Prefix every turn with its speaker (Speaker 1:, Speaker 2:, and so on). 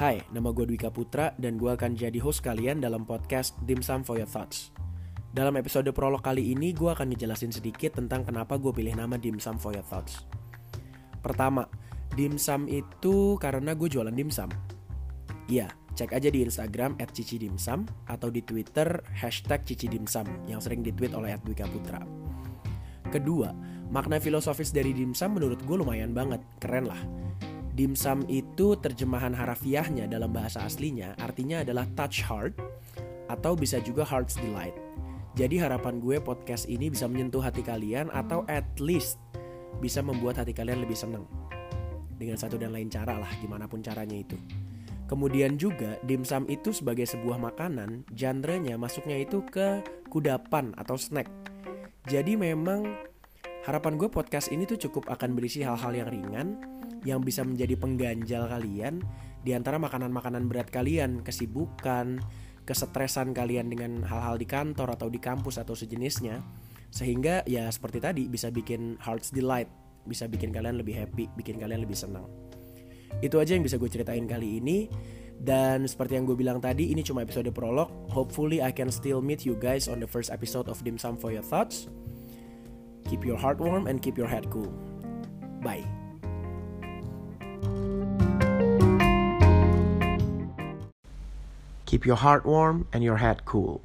Speaker 1: Hai, nama gue Dwika Putra dan gue akan jadi host kalian dalam podcast Dim Sum for Your Thoughts. Dalam episode prolog kali ini gue akan ngejelasin sedikit tentang kenapa gue pilih nama Dim Sum for Your Thoughts. Pertama, Dim Sum itu karena gue jualan dimsum. Iya, cek aja di Instagram at Cici Dimsum atau di Twitter hashtag Cici Dimsum yang sering ditweet oleh Dwika Putra. Kedua, makna filosofis dari dimsum menurut gue lumayan banget, keren lah Dimsum itu terjemahan harafiahnya dalam bahasa aslinya artinya adalah touch heart atau bisa juga heart's delight. Jadi harapan gue podcast ini bisa menyentuh hati kalian atau at least bisa membuat hati kalian lebih seneng. Dengan satu dan lain cara lah, gimana pun caranya itu. Kemudian juga dimsum itu sebagai sebuah makanan, genrenya masuknya itu ke kudapan atau snack. Jadi memang harapan gue podcast ini tuh cukup akan berisi hal-hal yang ringan, yang bisa menjadi pengganjal kalian di antara makanan-makanan berat kalian, kesibukan, kesetresan kalian dengan hal-hal di kantor atau di kampus atau sejenisnya. Sehingga ya seperti tadi bisa bikin hearts delight, bisa bikin kalian lebih happy, bikin kalian lebih senang. Itu aja yang bisa gue ceritain kali ini. Dan seperti yang gue bilang tadi, ini cuma episode prolog. Hopefully I can still meet you guys on the first episode of Dim Sum for your thoughts. Keep your heart warm and keep your head cool. Bye. Keep your heart warm and your head cool.